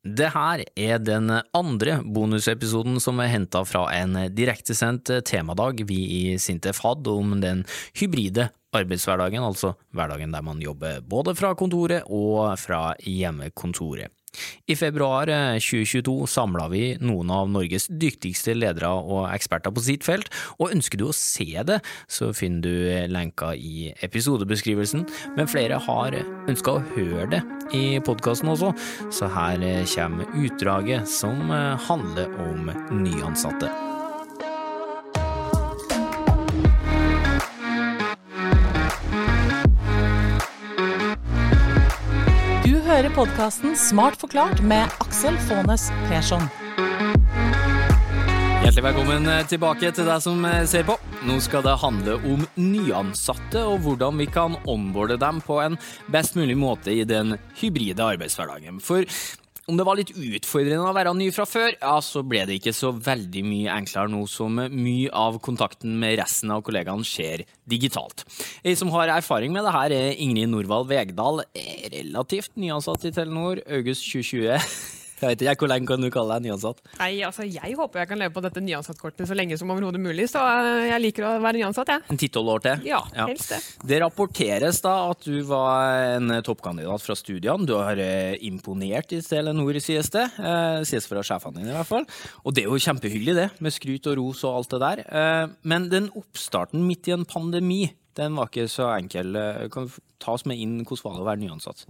Det her er den andre bonusepisoden som er henta fra en direktesendt temadag vi i Sintef hadde om den hybride arbeidshverdagen, altså hverdagen der man jobber både fra kontoret og fra hjemmekontoret. I februar 2022 samla vi noen av Norges dyktigste ledere og eksperter på sitt felt, og ønsker du å se det, så finner du lenka i episodebeskrivelsen, men flere har ønska å høre det i podkasten også, så her kommer utdraget som handler om nyansatte. Hører podkasten Smart forklart med Aksel Faanes Persson. Hjertelig velkommen tilbake til deg som ser på. Nå skal det handle om nyansatte og hvordan vi kan onboarde dem på en best mulig måte i den hybride arbeidshverdagen. For om det var litt utfordrende å være ny fra før, ja, så ble det ikke så veldig mye enklere nå som mye av kontakten med resten av kollegaene skjer digitalt. Ei som har erfaring med det her, er Ingrid Norvald Vegdal, relativt nyansatt i Telenor, august 2020. Jeg vet ikke, Hvor lenge kan du kalle deg nyansatt? Nei, altså Jeg håper jeg kan leve på dette nyansattkortet så lenge som overhodet mulig. Så eh, jeg liker å være nyansatt, jeg. En ti-tolv år til? Ja, helst det. Det rapporteres da at du var en toppkandidat fra studiene. Du har eh, imponert i Telenor, sies det. Eh, sies fra sjefene dine, i hvert fall. Og det er jo kjempehyggelig, det, med skryt og ros og alt det der. Eh, men den oppstarten midt i en pandemi, den var ikke så enkel. Eh, Kan du ta oss med inn hvordan var det å være nyansatt?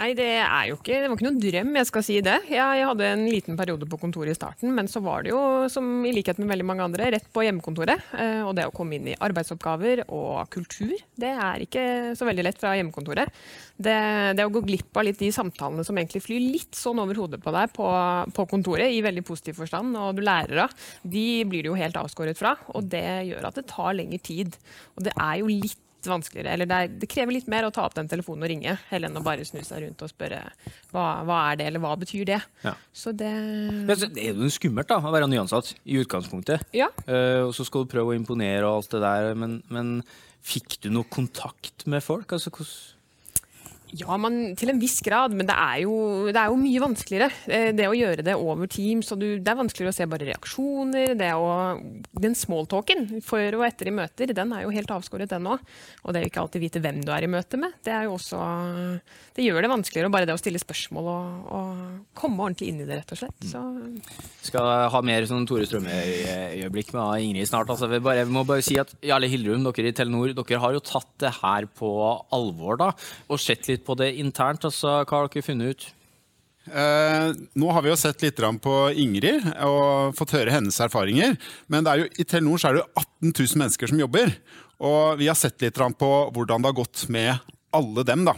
Nei, det er jo ikke, det var ikke noen drøm, jeg skal si det. Jeg, jeg hadde en liten periode på kontoret i starten, men så var det jo, som i likhet med veldig mange andre, rett på hjemmekontoret. Eh, og det å komme inn i arbeidsoppgaver og kultur, det er ikke så veldig lett fra hjemmekontoret. Det, det å gå glipp av litt de samtalene som egentlig flyr litt sånn over hodet på deg på, på kontoret, i veldig positiv forstand, og du lærer av, de blir du jo helt avskåret fra. Og det gjør at det tar lengre tid. Og det er jo litt vanskeligere, eller det, er, det, krever litt mer å ta opp den telefonen og ringe, heller enn å bare snu seg rundt og spørre hva, hva er det, eller hva betyr det. Ja. Så det Ja, så Det er jo skummelt da, å være nyansatt i utgangspunktet. Ja. Uh, og så skal du prøve å imponere og alt det der, men, men fikk du noe kontakt med folk? Altså, hvordan Ja, man, til en viss grad, men det er jo, det er jo mye vanskeligere. Eh, Det å gjøre det over Teams, og du, det er vanskeligere å se bare reaksjoner. Det å, den smalltalken før og etter i møter, den er jo helt avskåret, den òg. Og det å ikke alltid vite hvem du er i møte med, det er jo også Det gjør det vanskeligere, bare det å stille spørsmål og, og komme ordentlig inn i det, rett og slett. Så skal ha mer sånn Tore Strømøy-øyeblikk med Ingrid snart. Altså, vi, bare, vi må bare si at Jarle Hildrum, dere i Telenor, dere har jo tatt det her på alvor da, og sett litt på det internt. Altså, hva har dere funnet ut? Eh, nå har vi jo sett litt på Ingrid og fått høre hennes erfaringer. Men er jo, i Telenor er det 18 000 mennesker som jobber. Og vi har sett litt på hvordan det har gått med alle dem. da.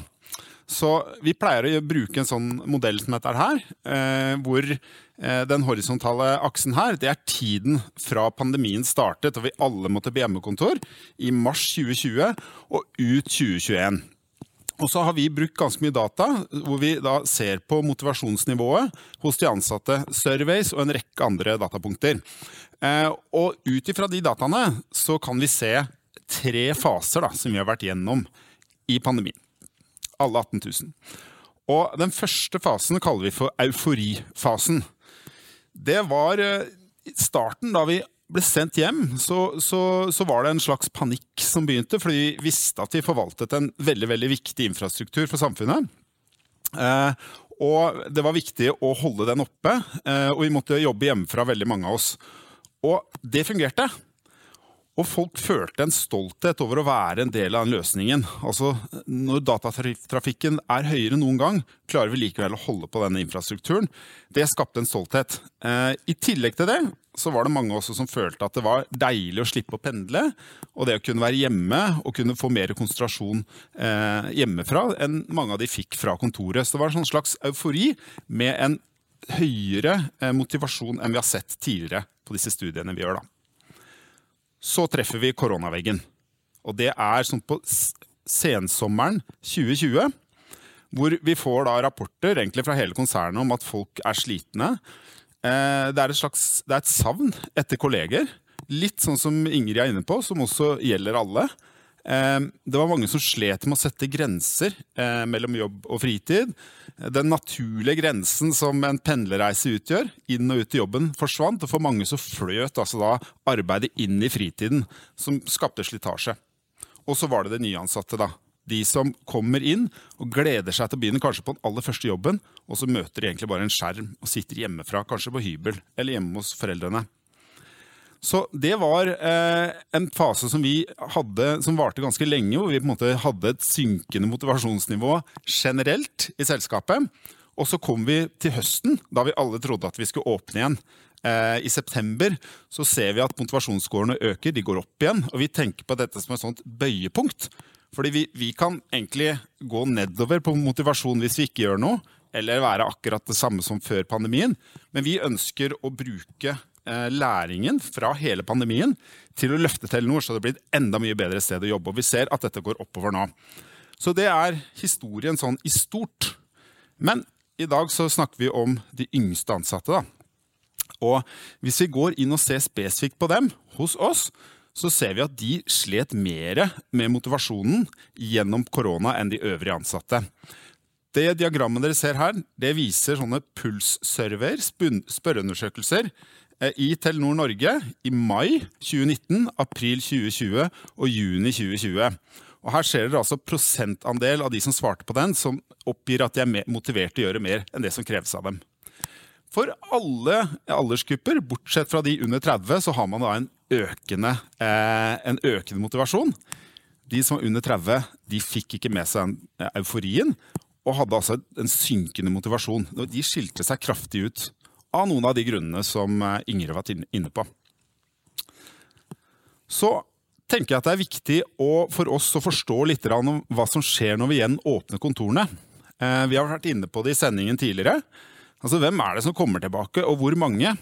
Så vi pleier å bruke en sånn modell som dette her, eh, hvor eh, den horisontale aksen her, det er tiden fra pandemien startet og vi alle måtte på hjemmekontor i mars 2020 og ut 2021. Og så har vi brukt ganske mye data, hvor vi da ser på motivasjonsnivået hos de ansatte, surveys og en rekke andre datapunkter. Eh, og ut ifra de dataene så kan vi se tre faser da, som vi har vært gjennom i pandemien. Alle 18 000. Og den første fasen kaller vi for euforifasen. Det var eh, starten da vi ble sendt hjem, så, så, så, var det en slags panikk som begynte, fordi vi visste at vi forvaltet en veldig veldig viktig infrastruktur for samfunnet. Eh, og det var viktig å holde den oppe, eh, og vi måtte jobbe hjemmefra, veldig mange av oss. Og det fungerte. Og folk følte en stolthet over å være en del av den løsningen. Altså, Når datatrafikken er høyere enn noen gang, klarer vi likevel å holde på denne infrastrukturen. Det skapte en stolthet. Eh, I tillegg til det så var det mange også som følte at det var deilig å slippe å pendle. Og det å kunne være hjemme og kunne få mer konsentrasjon eh, hjemmefra enn mange av de fikk fra kontoret. Så det var en sånn slags eufori med en høyere eh, motivasjon enn vi har sett tidligere på disse studiene vi gjør. da så treffer vi koronaveggen. Og det er sånn på sensommeren 2020, hvor vi får da rapporter egentlig fra hele konsernet om at folk er slitne. Eh, det er et slags det er et savn etter kolleger. Litt sånn som Ingrid er inne på, som også gjelder alle. Eh, det var mange som slet med å sette grenser eh, mellom jobb og fritid. Den naturlige grensen som en pendlerreise utgjør, inn og ut i jobben, forsvant. Og for mange så fløt altså da arbeidet inn i fritiden, som skapte slitasje. Og så var det det nyansatte, da. De som kommer inn og gleder seg til å begynne kanskje på den aller første jobben, og så møter de egentlig bare en skjerm og sitter hjemmefra, kanskje på hybel eller hjemme hos foreldrene. Så det var eh, en fase som vi hadde, som varte ganske lenge, hvor vi på en måte hadde et synkende motivasjonsnivå generelt i selskapet. Og så kom vi til høsten, da vi alle trodde at vi skulle åpne igjen. Eh, I september så ser vi at motivasjonsskårene øker, de går opp igjen. Og vi tenker på dette som et sånt bøyepunkt. Fordi vi, vi kan egentlig gå nedover på motivasjon hvis vi ikke gjør noe, eller være akkurat det samme som før pandemien. Men vi ønsker å bruke læringen fra hele pandemien til å løfte Telenor, så det blir et enda mye bedre sted å jobbe. Og vi ser at dette går oppover nå. Så det er historien sånn i stort. Men i dag så snakker vi om de yngste ansatte. da. Og hvis vi går inn og ser spesifikt på dem hos oss, så ser vi at de slet mer med motivasjonen gjennom korona enn de øvrige ansatte. Det diagrammet dere ser her, det viser sånne pulssurveyer, spørreundersøkelser, eh, i Telenor Norge i mai 2019, april 2020 og juni 2020. Og Her ser dere altså prosentandel av de som svarte på den, som oppgir at de er motivert til å gjøre mer enn det som kreves av dem. For alle aldersgrupper, bortsett fra de under 30, så har man da en økende, eh, en økende motivasjon. De som var under 30, de fikk ikke med seg euforien, og hadde altså en synkende motivasjon. De skilte seg kraftig ut av noen av de grunnene som eh, Ingrid var inne på. Så tenker jeg at det er viktig for oss å forstå litt om hva som skjer når vi igjen åpner kontorene. Eh, vi har vært inne på det i sendingen tidligere. Altså, Hvem er det som kommer tilbake, og hvor mange?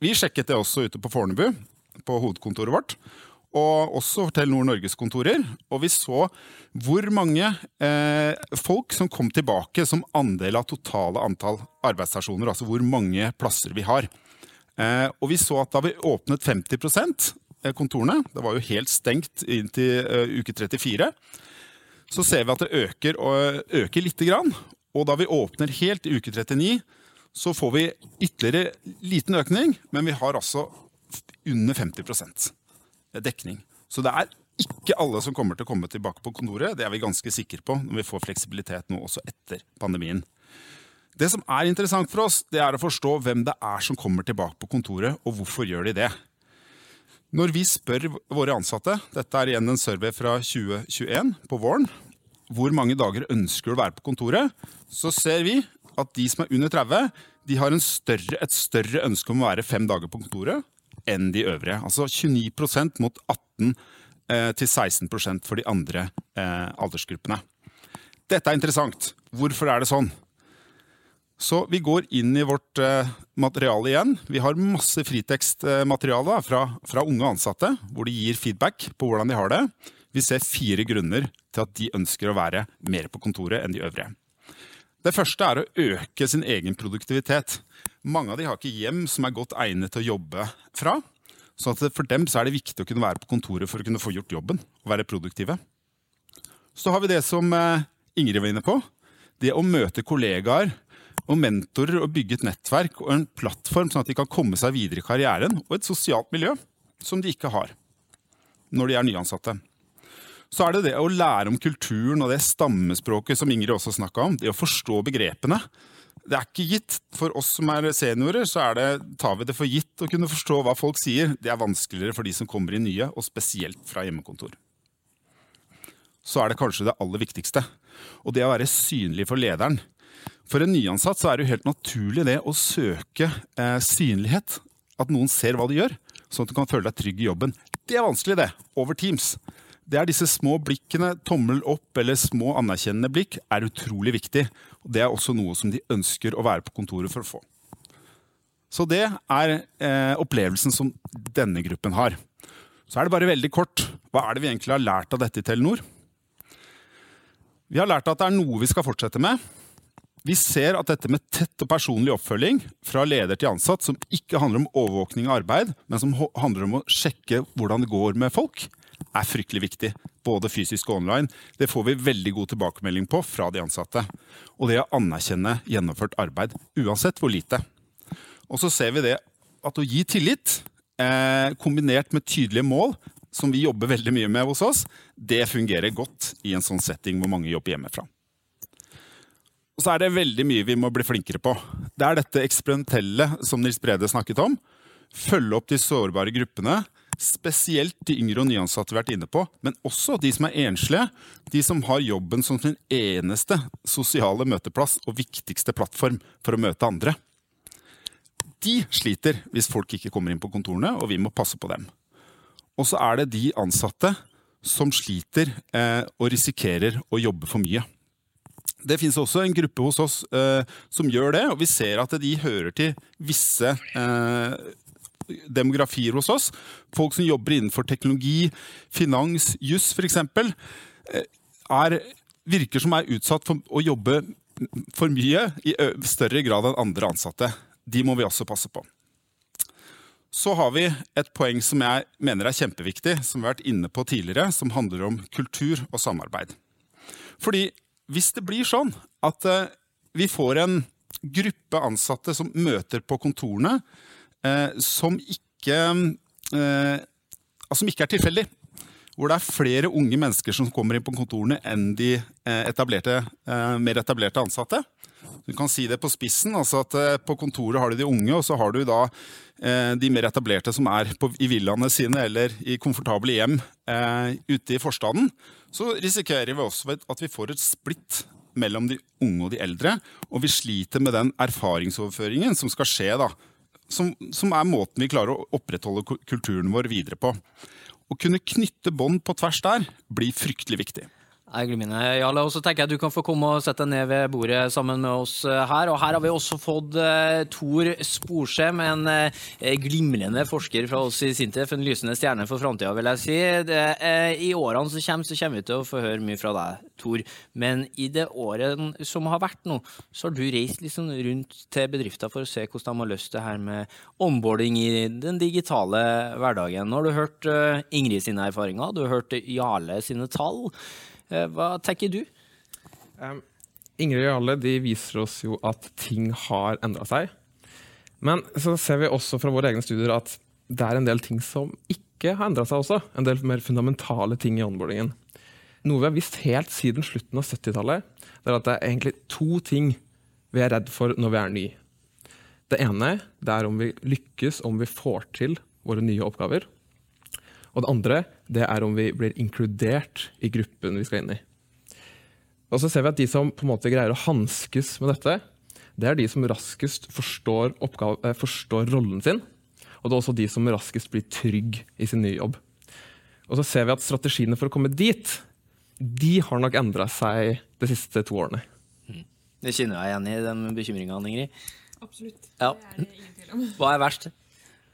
Vi sjekket det også ute på Fornebu, på hovedkontoret vårt. Og også Nord-Norges kontorer. Og vi så hvor mange eh, folk som kom tilbake som andel av totale antall arbeidsstasjoner. Altså hvor mange plasser vi har. Eh, og vi så at da vi åpnet 50 eh, kontorene, det var jo helt stengt inntil eh, uke 34, så ser vi at det øker, og øker lite grann. Og da vi åpner helt i uke 39, så får vi ytterligere liten økning, men vi har altså under 50 dekning. Så det er ikke alle som kommer til å komme tilbake på kontoret. Det er vi ganske sikre på når vi får fleksibilitet nå også etter pandemien. Det som er interessant for oss, det er å forstå hvem det er som kommer tilbake på kontoret, og hvorfor gjør de det. Når vi spør våre ansatte, dette er igjen en survey fra 2021 på våren, hvor mange dager ønsker du å være på kontoret, så ser vi at de som er under 30, de har større, et større ønske om å være fem dager på kontoret enn de øvrige. Altså 29% mot 18 eh, til 16% for de andre eh, aldersgruppene. Dette er interessant. Hvorfor er det sånn? Så vi går inn i vårt eh, materiale igjen. Vi har masse fritekstmateriale fra, fra, unge ansatte, hvor de gir feedback på hvordan de har det. Vi ser fire grunner til at de ønsker å være mer på kontoret enn de øvrige. Det første er å øke sin egen produktivitet. Mange av de har ikke hjem som er godt egnet til å jobbe fra. Så for dem så er det viktig å kunne være på kontoret for å kunne få gjort jobben og være produktive. Så har vi det som eh, Ingrid var inne på. Det å møte kollegaer og mentorer og bygge et nettverk og en plattform sånn at de kan komme seg videre i karrieren, og et sosialt miljø som de ikke har når de er nyansatte så er det det å lære om kulturen og det stammespråket som Ingrid også snakka om. Det å forstå begrepene. Det er ikke gitt. For oss som er seniorer, så er det, tar vi det for gitt å kunne forstå hva folk sier. Det er vanskeligere for de som kommer inn nye, og spesielt fra hjemmekontor. Så er det kanskje det aller viktigste. Og det å være synlig for lederen. For en nyansatt så er det jo helt naturlig det å søke eh, synlighet. At noen ser hva du gjør, sånn at du kan føle deg trygg i jobben. Det er vanskelig, det. Over Teams det er disse små blikkene, tommel opp eller små anerkjennende blikk, er utrolig viktig. Og Det er også noe som de ønsker å være på kontoret for å få. Så det er eh, opplevelsen som denne gruppen har. Så er det bare veldig kort. Hva er det vi egentlig har lært av dette i Telenor? Vi har lært at det er noe vi skal fortsette med. Vi ser at dette med tett og personlig oppfølging fra leder til ansatt, som ikke handler om overvåkning av arbeid, men som handler om å sjekke hvordan det går med folk, er fryktelig viktig. både fysisk og online, det får vi veldig god tilbakemelding på fra de ansatte. Og det å anerkjenne gjennomført arbeid, uansett hvor lite. Og så ser vi det at å gi tillit, eh, kombinert med tydelige mål, som vi jobber veldig mye med hos oss, det fungerer godt i en sånn setting hvor mange jobber hjemmefra. Og så er det veldig mye vi må bli flinkere på. Det er dette eksperimentelle som Nils Brede snakket om. Følge opp de sårbare gruppene. Spesielt de yngre og nyansatte vært inne på, men også de som er enslige. De som har jobben som sin eneste sosiale møteplass og viktigste plattform for å møte andre. De sliter hvis folk ikke kommer inn på kontorene, og vi må passe på dem. Og så er det de ansatte som sliter eh, og risikerer å jobbe for mye. Det finnes også en gruppe hos oss eh, som gjør det, og vi ser at de hører til visse eh, demografier hos oss. Folk som jobber innenfor teknologi, finans, juss f.eks. Eh, virker som er utsatt for å jobbe for mye i større grad enn andre ansatte. De må vi også passe på. Så har vi et poeng som jeg mener er kjempeviktig, som vi har vært inne på tidligere, som handler om kultur og samarbeid. Fordi hvis det blir sånn at eh, vi får en gruppe ansatte som møter på kontorene, som ikke, eh, som ikke er tilfeldig, hvor det er flere unge mennesker som kommer inn på kontorene enn de etablerte, mer etablerte ansatte. Du kan si det på spissen, altså at På kontoret har du de unge, og så har du da de mer etablerte som er på, i villaene sine eller i komfortable hjem eh, ute i forstaden så risikerer vi også at vi får et splitt mellom de unge og de eldre. Og vi sliter med den erfaringsoverføringen som skal skje, da. Som, som er måten vi klarer å opprettholde kulturen vår videre på. Å kunne knytte bånd på tvers der blir fryktelig viktig. Glimrende, Jarle. Og så tenker jeg du kan få komme og sette deg ned ved bordet sammen med oss eh, her. Og her har vi også fått uh, Tor Sporsem, en uh, glimrende forsker fra oss i Sintef. En lysende stjerne for framtida, vil jeg si. Det, uh, I årene som kommer, så kommer vi til å få høre mye fra deg, Tor. Men i det året som har vært nå, så har du reist liksom rundt til bedrifter for å se hvordan de har løst det her med onboarding i den digitale hverdagen. Nå har du hørt Ingrid sine erfaringer, du har hørt Jarle sine tall. Eh, hva tenker du? Um, Ingrid og Jarle viser oss jo at ting har endra seg. Men så ser vi også fra våre egne studier at det er en del ting som ikke har endra seg også. En del mer fundamentale ting i onboardingen. Noe vi har visst helt siden slutten av 70-tallet, er at det er egentlig to ting vi er redd for når vi er ny. Det ene det er om vi lykkes, om vi får til våre nye oppgaver. Og det andre det er om vi blir inkludert i gruppen vi skal inn i. Og så ser vi at De som på en måte greier å hanskes med dette, det er de som raskest forstår, oppgave, eh, forstår, rollen sin. Og det er også de som raskest blir trygg i sin nye jobb. Og så ser vi at strategiene for å komme dit, de har nok endra seg de siste to årene. Mm. Det kjenner jeg igjen i, den bekymringa, Ingrid. Absolutt. Ja. Det er det ingen tvil om. Hva er verst?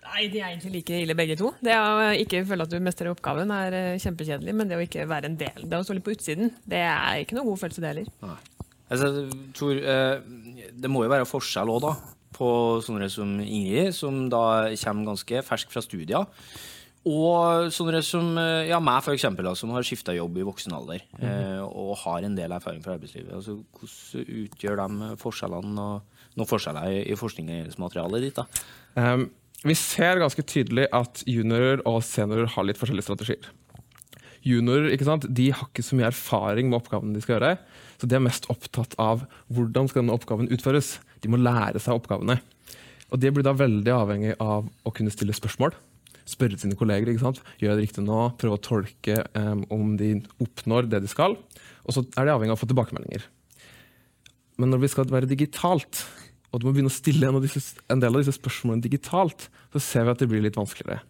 Nei, De er egentlig like ille begge to. Det å ikke føle at du mestrer oppgaven er eh, kjempekjedelig, men det å ikke være en del, det å stå litt på utsiden, det er ikke noe god følelse, det heller. Altså, Tor, eh, det må jo være forskjell òg, da, på sånne som Ingrid, som da kommer ganske fersk fra studier. Og sånne som eh, ja, meg, for eksempel, som har skifta jobb i voksen alder mm. -hmm. og har en del erfaring fra arbeidslivet. Altså, hvordan utgjør de forskjellene og noen forskjeller i, i forskningsmaterialet ditt? da? Um, vi ser ganske tydelig at juniorer og seniorer har litt forskjellige strategier. Juniorer ikke sant? De har ikke så mye erfaring med oppgavene de skal gjøre. Så de er mest opptatt av hvordan skal denne oppgaven utføres. De må lære seg oppgavene. Og De blir da veldig avhengig av å kunne stille spørsmål. Spørre sine kolleger. ikke sant? Gjør det riktig nå? Prøve å tolke um, om de oppnår det de skal. Og så er de avhengig av å få tilbakemeldinger. Men når vi skal være digitalt, og du må begynne å stille en, disse, en, del av disse spørsmålene digitalt, så ser vi at det blir litt vanskeligere.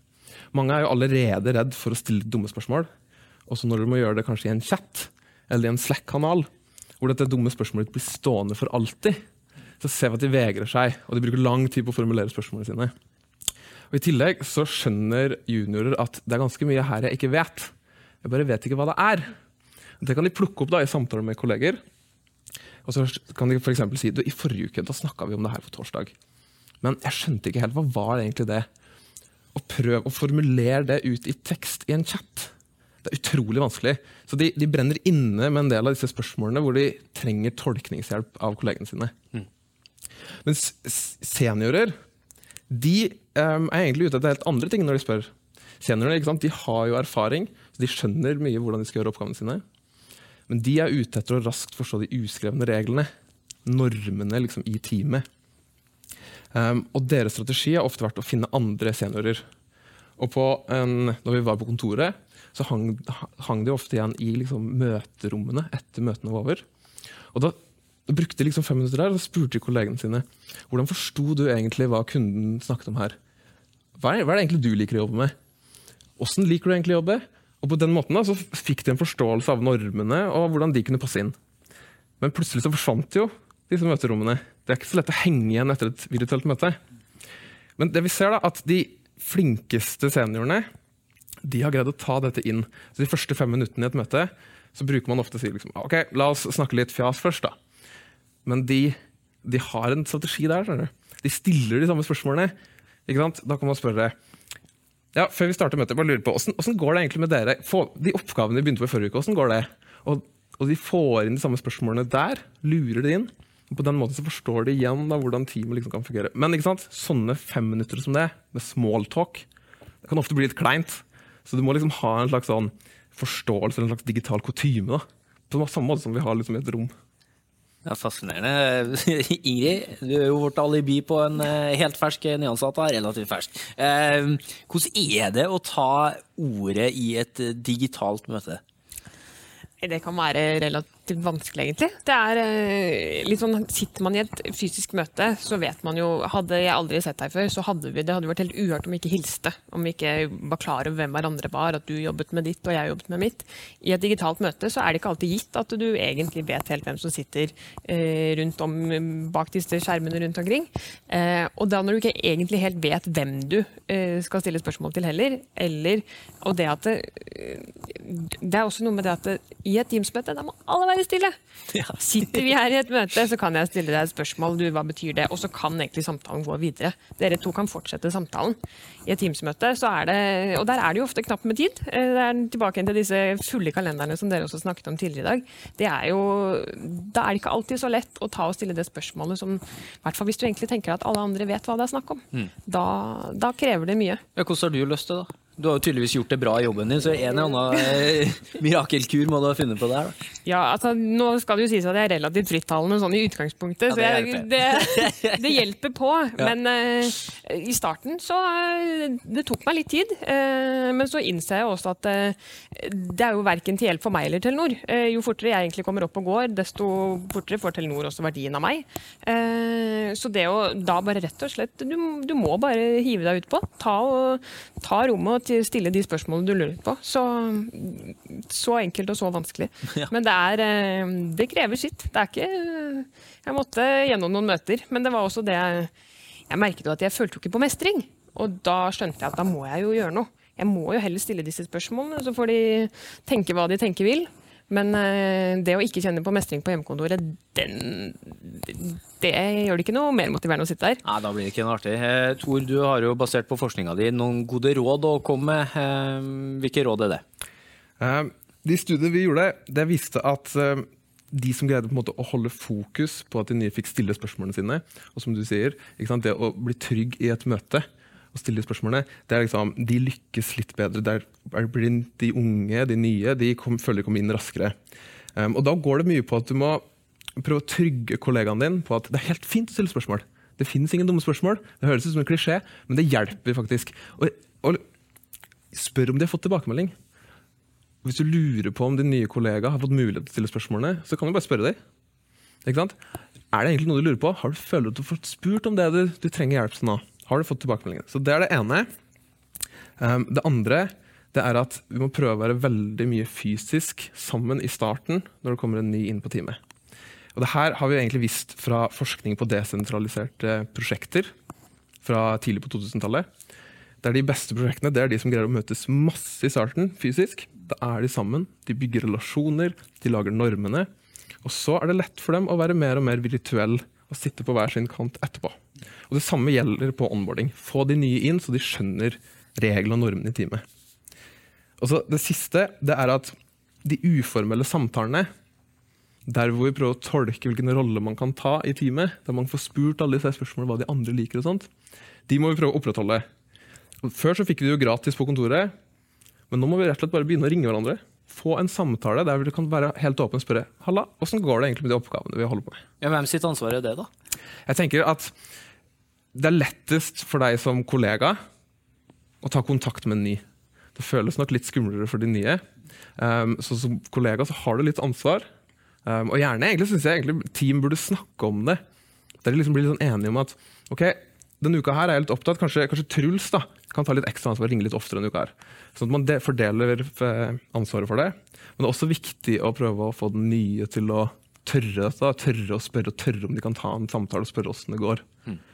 Mange er jo allerede redd for å stille dumme spørsmål. Også når du må gjøre det kanskje i en chat eller i en Slack-kanal, hvor dette dumme spørsmålet blir stående for alltid, så ser vi at de vegrer seg, og de bruker lang tid på å formulere spørsmålene sine. Og I tillegg så skjønner juniorer at det er ganske mye her jeg ikke vet. Jeg bare vet ikke hva det er. Det kan de plukke opp da i samtaler med kolleger, og så kan de f.eks. si du, i forrige uke da snakka vi om det her på torsdag. Men jeg skjønte ikke helt hva var egentlig det. Og prøv å formulere det ut i tekst i en chat. Det er utrolig vanskelig. Så de, de, brenner inne med en del av disse spørsmålene hvor de trenger tolkningshjelp av kollegene sine. Mm. Mens seniorer de um, er egentlig ute etter helt andre ting når de spør. Seniorene de har jo erfaring, så de skjønner mye hvordan de skal gjøre oppgavene sine. Men de er ute etter å raskt forstå de uskrevne reglene, normene liksom, i teamet. Um, og deres strategi har ofte vært å finne andre seniorer. Og en, når vi var på kontoret, så hang, hang de ofte igjen i liksom, møterommene etter møtene var over. Og da, brukte liksom fem minutter der og spurte de kollegene sine hvordan forsto du egentlig hva kunden snakket om her. Hva er, hva er, det egentlig du liker å jobbe med? Åssen liker du egentlig å jobbe? Og på den måten da, så fikk de en forståelse av normene og hvordan de kunne passe inn. Men plutselig så forsvant jo disse møterommene. Det er ikke så lett å henge igjen etter et virtuelt møte. Men det vi ser da, at de flinkeste seniorene de har greid å ta dette inn. Så De første fem minuttene i et møte så bruker man ofte å si liksom, ok, la oss snakke litt fjas først. da. Men de, de har en strategi der. De stiller de samme spørsmålene. Da kan man spørre ja, før vi starter møtet, bare lurer på, hvordan, går det egentlig med dere? For, de oppgavene vi begynte på i forrige uke, hvordan går det? Og, og, de får inn de samme spørsmålene der, lurer det inn. Og på den måten så forstår de igjen da, hvordan teamet liksom kan fungere. Men ikke sant? sånne fem minutter som det, med small talk, det kan ofte bli litt kleint. Så du må liksom ha en slags sånn forståelse en slags digital kutyme. På samme måte som vi har liksom et rom. Ja, Fascinerende. Ingrid, du er jo vårt alibi på en eh, helt fersk nyansatt. Relativt fersk. Eh, hvordan er det å ta ordet i et digitalt møte? Det kan være relativt vanskelig, egentlig. Det er eh, litt sånn, Sitter man i et fysisk møte, så vet man jo Hadde jeg aldri sett deg før, så hadde vi, det hadde vært helt uhørt om vi ikke hilste. Om vi ikke var klar over hvem hverandre var, at du jobbet med ditt og jeg jobbet med mitt. I et digitalt møte så er det ikke alltid gitt at du egentlig vet helt hvem som sitter eh, rundt om bak disse skjermene rundt omkring. Eh, og da når du ikke egentlig helt vet hvem du skal stille spørsmål til heller, eller Og det at det, det er også noe med det at i et Teams-møte, da må alle være stille. Ja. Sitter vi her i et møte, så kan jeg stille deg et spørsmål. Du, hva betyr det? Og så kan egentlig samtalen gå videre. Dere to kan fortsette samtalen. I et Teams-møte, så er det Og der er det jo ofte knapt med tid. Eh, det er tilbake til disse fulle kalenderne som dere også snakket om tidligere i dag. Det er jo Da er det ikke alltid så lett å ta og stille det spørsmålet som I hvert fall hvis du egentlig tenker at alle andre vet hva det er snakk om. Mm. Da, da krever det mye. Ja, hvordan har du løst det, da? Du har jo tydeligvis gjort det bra i jobben din, så en eller annen eh, mirakelkur må du ha funnet på der. Da. Ja, altså Nå skal det jo sies at jeg er relativt frittalende sånn i utgangspunktet, ja, så jeg, det, det, hjelper på. Ja. Men uh, i starten så uh, Det tok meg litt tid. Uh, men så innser jeg også at det er jo verken til hjelp for meg eller Telenor. jo fortere jeg egentlig kommer opp og går, desto fortere får Telenor også verdien av meg. så det å da bare rett og slett Du, du må bare hive deg utpå. Ta, ta rommet og stille de spørsmålene du lurer på. Så, så enkelt og så vanskelig. Ja. Men det, er, eh, det krever sitt. Det er ikke Jeg måtte gjennom noen møter, men det var også det Jeg, jeg merket jo at jeg følte jo ikke på mestring. Og da skjønte jeg at da må jeg jo gjøre noe. Jeg må jo heller stille disse spørsmålene, så får de tenke hva de tenker vil. Men uh, det å ikke kjenne på mestring på hjemmekontoret, den, det gjør det ikke noe mer motiverende å sitte der. Nei, Da blir det ikke noe artig. Eh, Tor, du har jo basert på forskninga di noen gode råd å komme med. Eh, hvilke råd er det? Eh, de studiene vi gjorde, det viste at eh, de som greide på en måte å holde fokus på at de nye fikk stille spørsmålene sine, og som du sier, det å bli trygg i et møte, og stille spørsmålene, det er liksom, de lykkes litt bedre. Der blir de unge, de nye, de kom, føler de kommer inn raskere. Um, og da går det mye på at du må prøve å trygge kollegaen din på at det er helt fint å stille spørsmål. Det finnes ingen dumme spørsmål. Det høres ut som en klisjé, men det hjelper faktisk. Og, og spør om de har fått tilbakemelding. Hvis du lurer på om din nye kollega har fått mulighet til å stille spørsmålene, så kan du bare spørre dem. Er det egentlig noe du lurer på? Har du følt at du har fått spurt om det du, du trenger hjelp til nå? Har du fått tilbakemeldingen? Så Det er det ene. Um, det andre det er at vi må prøve å være veldig mye fysisk sammen i starten når det kommer en ny inn på teamet. Og det her har vi egentlig visst fra forskning på desentraliserte prosjekter fra tidlig på 2000-tallet. Det er De beste prosjektene det er de som greier å møtes masse i starten fysisk. Da er de sammen, de bygger relasjoner, de lager normene. Og så er det lett for dem å være mer og mer virtuell og sitte på hver sin kant etterpå. Og Det samme gjelder på onboarding. Få de nye inn, så de skjønner reglene og normene i teamet. Og så det siste det er at de uformelle samtalene, der hvor vi prøver å tolke hvilken rolle man kan ta i teamet, der man får spurt alle disse spørsmålene hva de andre liker, og sånt, de må vi prøve å opprettholde. Før så fikk vi det jo gratis på kontoret, men nå må vi rett og slett bare begynne å ringe hverandre. Få en samtale der vi kan være helt åpen og spørre Halla, hvordan går det egentlig med de oppgavene vi holder på med. Ja, hvem sitt ansvar er det, da? Jeg tenker at det er lettest for deg som kollega å ta kontakt med en ny. Det føles nok litt skumlere for de nye. Um, så som kollega så har du litt ansvar. Um, og gjerne egentlig synes jeg egentlig team burde snakke om det. Der de liksom blir litt sånn enige om at ok, denne uka her er jeg litt opptatt. Kanskje, kanskje Truls da, kan ta litt ekstra ansvar og ringe litt oftere denne uka. her. Sånn at man de fordeler eh, ansvaret for det. Men det er også viktig å prøve å få den nye til å tørre dette. Tørre å spørre og tørre om de kan ta en samtale og spørre åssen det går.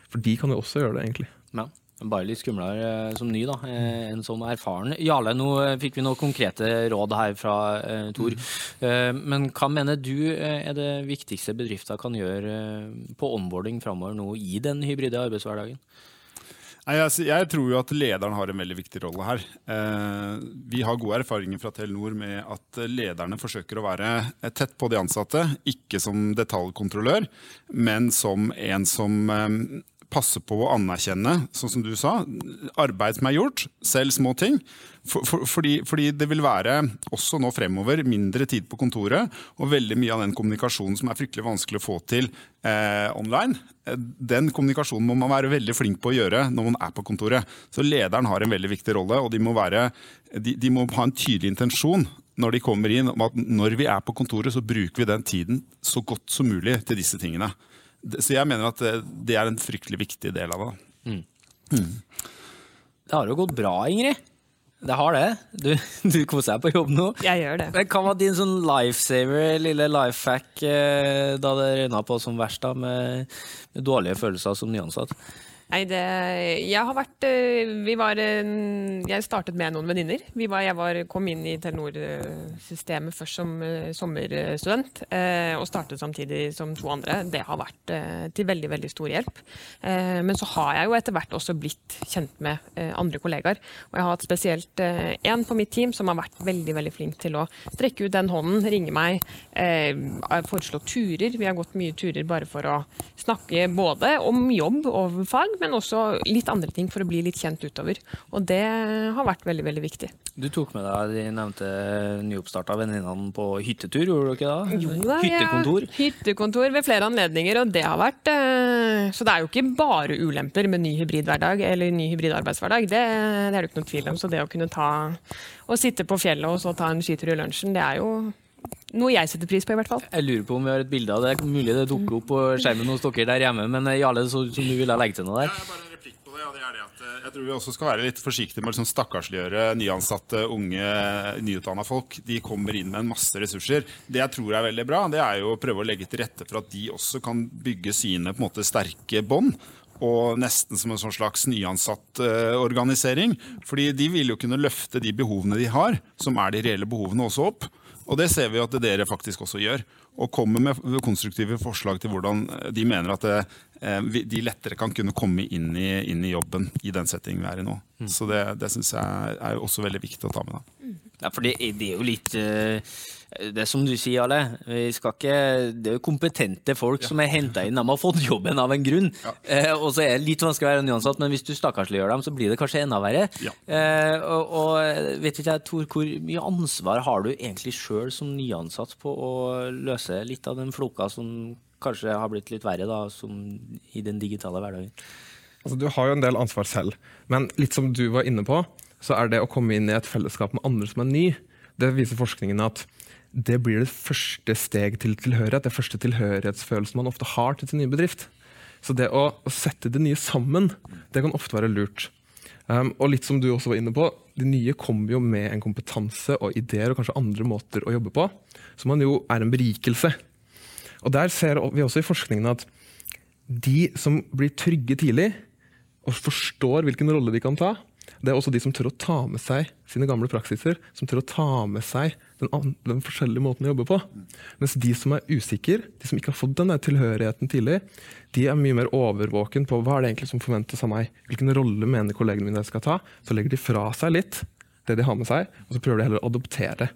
For de kan jo også gjøre det, egentlig. Ja. Bare litt skumlere eh, som ny, da, En sånn erfaren. Jarle, nå eh, fikk vi noen konkrete råd her fra eh, Tor. Eh, men hva mener du eh, er det viktigste bedrifter kan gjøre eh, på onboarding framover nå i den hybride arbeidshverdagen? Jeg, jeg tror jo at lederen har en veldig viktig rolle her. Eh, vi har gode erfaringer fra Telenor med at lederne forsøker å være eh, tett på de ansatte. Ikke som detaljkontrollør, men som en som passer på å anerkjenne, sånn som du sa, arbeid som er gjort, selv små ting. For, for, fordi, fordi det vil være også nå fremover mindre tid på kontoret, og veldig mye av den kommunikasjonen som er fryktelig vanskelig å få til eh, online, eh, den kommunikasjonen må man være veldig flink på å gjøre når man er på kontoret. Så lederen har en veldig viktig rolle, og de må, være, de, de må ha en tydelig intensjon når de kommer inn, om at når vi er på kontoret, så bruker vi den tiden så godt som mulig til disse tingene. Det- Så jeg mener at det, det er en fryktelig viktig del av det. Det har jo gått bra, Ingrid. Det har det. Du, du koser deg på jobb nå. Jeg gjør det. Men Hva var din sånn lifesaver, lille lifehack, hack, da det røyna på som verst, da, med, med dårlige følelser som nyansatt? Nei, det Jeg har vært eh, Vi var eh, Jeg startet med noen venninner. Jeg var, kom inn i Telenor-systemet først som eh, sommerstudent, og startet samtidig som to andre. Det har vært til veldig, veldig stor hjelp. Men så har jeg jo etter hvert også blitt kjent med andre kollegaer. Og jeg har hatt spesielt én på mitt team som har vært veldig, veldig flink til å strekke ut den hånden, ringe meg, foreslå turer. Vi har gått mye turer bare for å snakke både om jobb og fag, men også litt andre ting for å bli litt kjent utover. Og det har vært veldig, veldig viktig. Du tok med deg de nevnte nyoppstarta venninnene på hyttetur, gjorde du ikke det? Jo da, hyttekontor? Ja, Hyttekontor ved flere anledninger, og det har vært eh, Så det er jo ikke bare ulemper med ny hybridhverdag eller ny hybridarbeidshverdag. Det, det er det ikke noe tvil om. Så det å kunne ta og sitte på fjellet og så ta en skitur i lunsjen, det er jo noe jeg setter pris på, i hvert fall. Jeg lurer på om vi har et bilde av det. Mulig det dukker opp på skjermen hos dere der hjemme, men eh, Jarle, så, som du ville legge til noe der? Ja, bare en replikk på det, ja, det er det at eh, jeg tror vi også skal være litt forsiktige med å liksom stakkarsliggjøre nyansatte, unge, nyutdanna folk. De kommer inn med en masse ressurser. Det jeg tror er veldig bra, det er jo å prøve å legge til rette for at de også kan bygge sine på en måte sterke bånd. Og nesten som en sånn slags nyansatt uh, organisering. Fordi de vil jo kunne løfte de behovene de har, som er de reelle behovene, også opp. Og det ser vi at dere faktisk også gjør. Og kommer med konstruktive forslag til hvordan de mener at det, eh, de lettere kan kunne komme inn i, inn i jobben i den settingen vi er i nå. Så det, det syns jeg er også veldig viktig å ta med. Da. Ja, for det, det er jo litt eh, Det er som du sier, Ale. Vi skal ikke, det er jo kompetente folk som er henta inn. De har fått jobben av en grunn. Eh, og så er det litt vanskelig å være nyansatt, men hvis du stakkarsliggjør dem, så blir det kanskje enda verre. Ja. Eh, og, og vet ikke jeg, Tor, hvor mye ansvar har du egentlig sjøl som nyansatt på å løse litt av den floka som kanskje har blitt litt verre da, som i den digitale hverdagen? Altså, du har jo en del ansvar selv, men litt som du var inne på, så er det å komme inn i et fellesskap med andre som er ny, det viser forskningen at det blir det første steg til tilhørighet, det første tilhørighetsfølelsen man ofte har til sin nye bedrift. Så det å, å sette det nye sammen, det kan ofte være lurt. Um, og litt som du også var inne på, de nye kommer jo med en kompetanse og ideer og kanskje andre måter å jobbe på, som man jo er en berikelse. Og der ser vi også i forskningen at de som blir trygge tidlig, og forstår hvilken rolle de kan ta, det er også de som tør å ta med seg sine gamle praksiser, som tør å ta med seg den, den forskjellige måten å jobbe på. Mens de som er usikre, de som ikke har fått den tilhørigheten tidlig, de er mye mer overvåken på hva er det egentlig som forventes av meg, hvilken rolle mener kollegene mine jeg skal ta. Så legger de fra seg litt det de har med seg, og så prøver de heller å adoptere.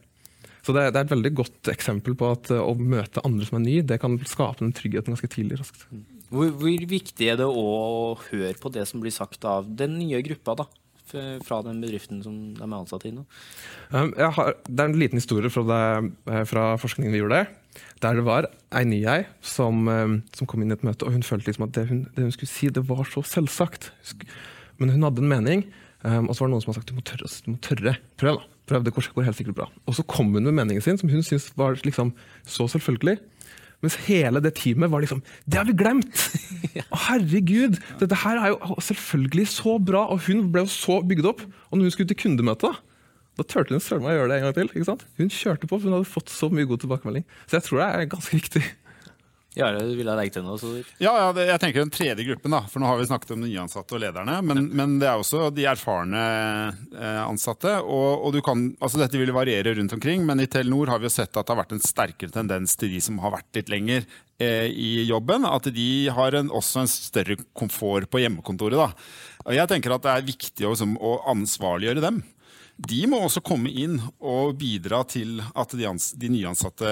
Så det, det er et veldig godt eksempel på at uh, å møte andre som er ny, det kan skape den tryggheten ganske tidlig. raskt. Hvor, hvor viktig er det å høre på det som blir sagt av den nye gruppa, da? Fra den bedriften som de er ansatt i nå? Um, har, det er en liten historie fra, det, eh, fra forskningen vi gjorde. Der det var ei ny ei som, um, som kom inn i et møte, og hun følte liksom at det hun, det hun skulle si, det var så selvsagt. Men hun hadde en mening, um, og så var det noen som hadde sagt du må tørre. Du må tørre. Prøv, da. Prøv, det går helt sikkert bra. Og så kom hun med meningen sin, som hun syntes var liksom så selvfølgelig. Mens hele det teamet var liksom Det har vi glemt! Herregud! Dette her er jo selvfølgelig så bra, og hun ble jo så bygd opp. Og når hun skulle til kundemøte, da, turte hun søren meg å gjøre det en gang til. ikke sant? Hun kjørte på, for hun hadde fått så mye god tilbakemelding. Så jeg tror det er ganske viktig. Ja, ja det, jeg tenker den tredje gruppen, da, for nå har vi snakket om de nyansatte og lederne. Men, men det er også de erfarne eh, ansatte. Og, og du kan, altså Dette vil variere rundt omkring, men i Telenor har vi jo sett at det har vært en sterkere tendens til de som har vært litt lenger eh, i jobben. At de har en, også en større komfort på hjemmekontoret. da. Og jeg tenker at det er viktig å, liksom, å ansvarliggjøre dem. De må også komme inn og bidra til at de, de nyansatte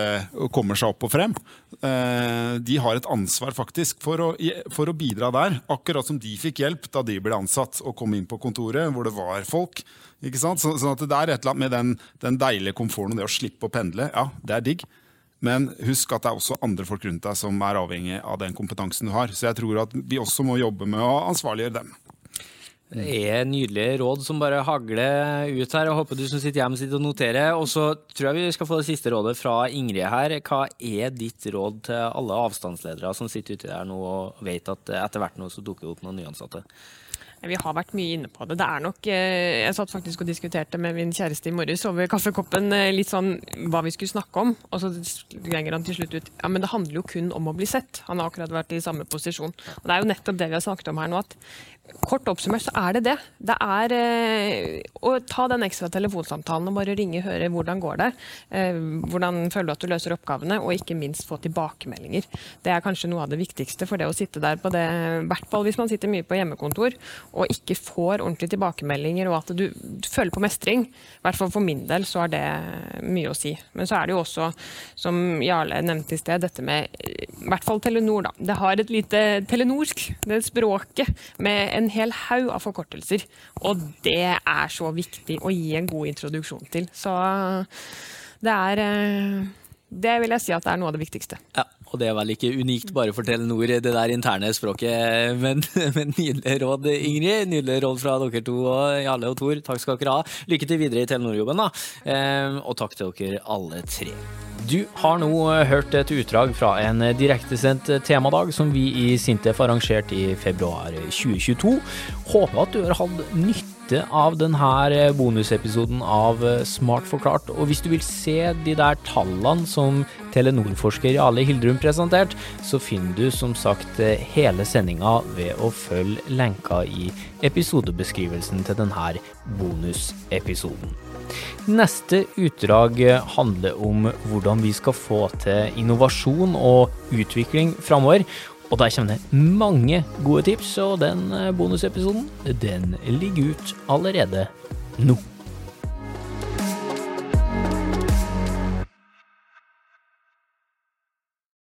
kommer seg opp og frem. Eh, de har et ansvar faktisk for å, for å bidra der. Akkurat som de fikk hjelp da de ble ansatt og kom inn på kontoret hvor det var folk. Ikke sant? Så, sånn at det er et eller annet med den, den deilige komforten og det å slippe å pendle. Ja, det er digg. Men husk at det er også andre folk rundt deg som er avhengig av den kompetansen du har. Så jeg tror at vi også må jobbe med å ansvarliggjøre dem. Det er nydelige råd som bare hagler ut her. Jeg håper du som sitter hjemme sitter og noterer. Og så tror jeg vi skal få det siste rådet fra Ingrid her. Hva er ditt råd til alle avstandsledere som sitter ute der nå og vet at etter hvert nå så dukker det opp noen nyansatte? Vi har vært mye inne på det. Det er nok eh, Jeg satt faktisk og diskuterte med min kjæreste i morges over kaffekoppen eh, litt sånn hva vi skulle snakke om, og så gjenger han til slutt ut Ja, men det handler jo kun om å bli sett. Han har akkurat vært i samme posisjon. Og det er jo nettopp det vi har snakket om her nå, at kort oppsummert så er det det. Det er eh, å ta den ekstra telefonsamtalen og bare ringe, og høre hvordan går det. Eh, hvordan føler du at du løser oppgavene, og ikke minst få tilbakemeldinger. Det er kanskje noe av det viktigste for det å sitte der på det, i hvert fall hvis man sitter mye på hjemmekontor og ikke får ordentlige tilbakemeldinger og at du, du føler på mestring. I hvert fall for min del så er det mye å si. Men så er det jo også, som Jarle nevnte i sted, dette med i hvert fall Telenor, da. Det har et lite telenorsk, det språket, med en hel haug av forkortelser. Og det er så viktig å gi en god introduksjon til. Så det er eh, Det vil jeg si at det er noe av det viktigste. Ja, og det er vel ikke unikt bare for Telenor, det der interne språket. Men, men nydelige råd, Ingrid. Nydelige råd fra dere to og Jarle og Tor. Takk skal dere ha. Lykke til videre i Telenor-jobben, da. Eh, og takk til dere alle tre. Du har nå hørt et utdrag fra en direktesendt temadag som vi i Sintef arrangerte i februar 2022. Håper at du har hatt nytte av denne bonusepisoden av Smart forklart. Og hvis du vil se de der tallene som Telenor-forsker Jarle Hildrum presenterte, så finner du som sagt hele sendinga ved å følge lenka i episodebeskrivelsen til denne bonusepisoden. Neste utdrag handler om hvordan vi skal få til innovasjon og utvikling framover. Og der kommer det mange gode tips, og den bonusepisoden den ligger ut allerede nå.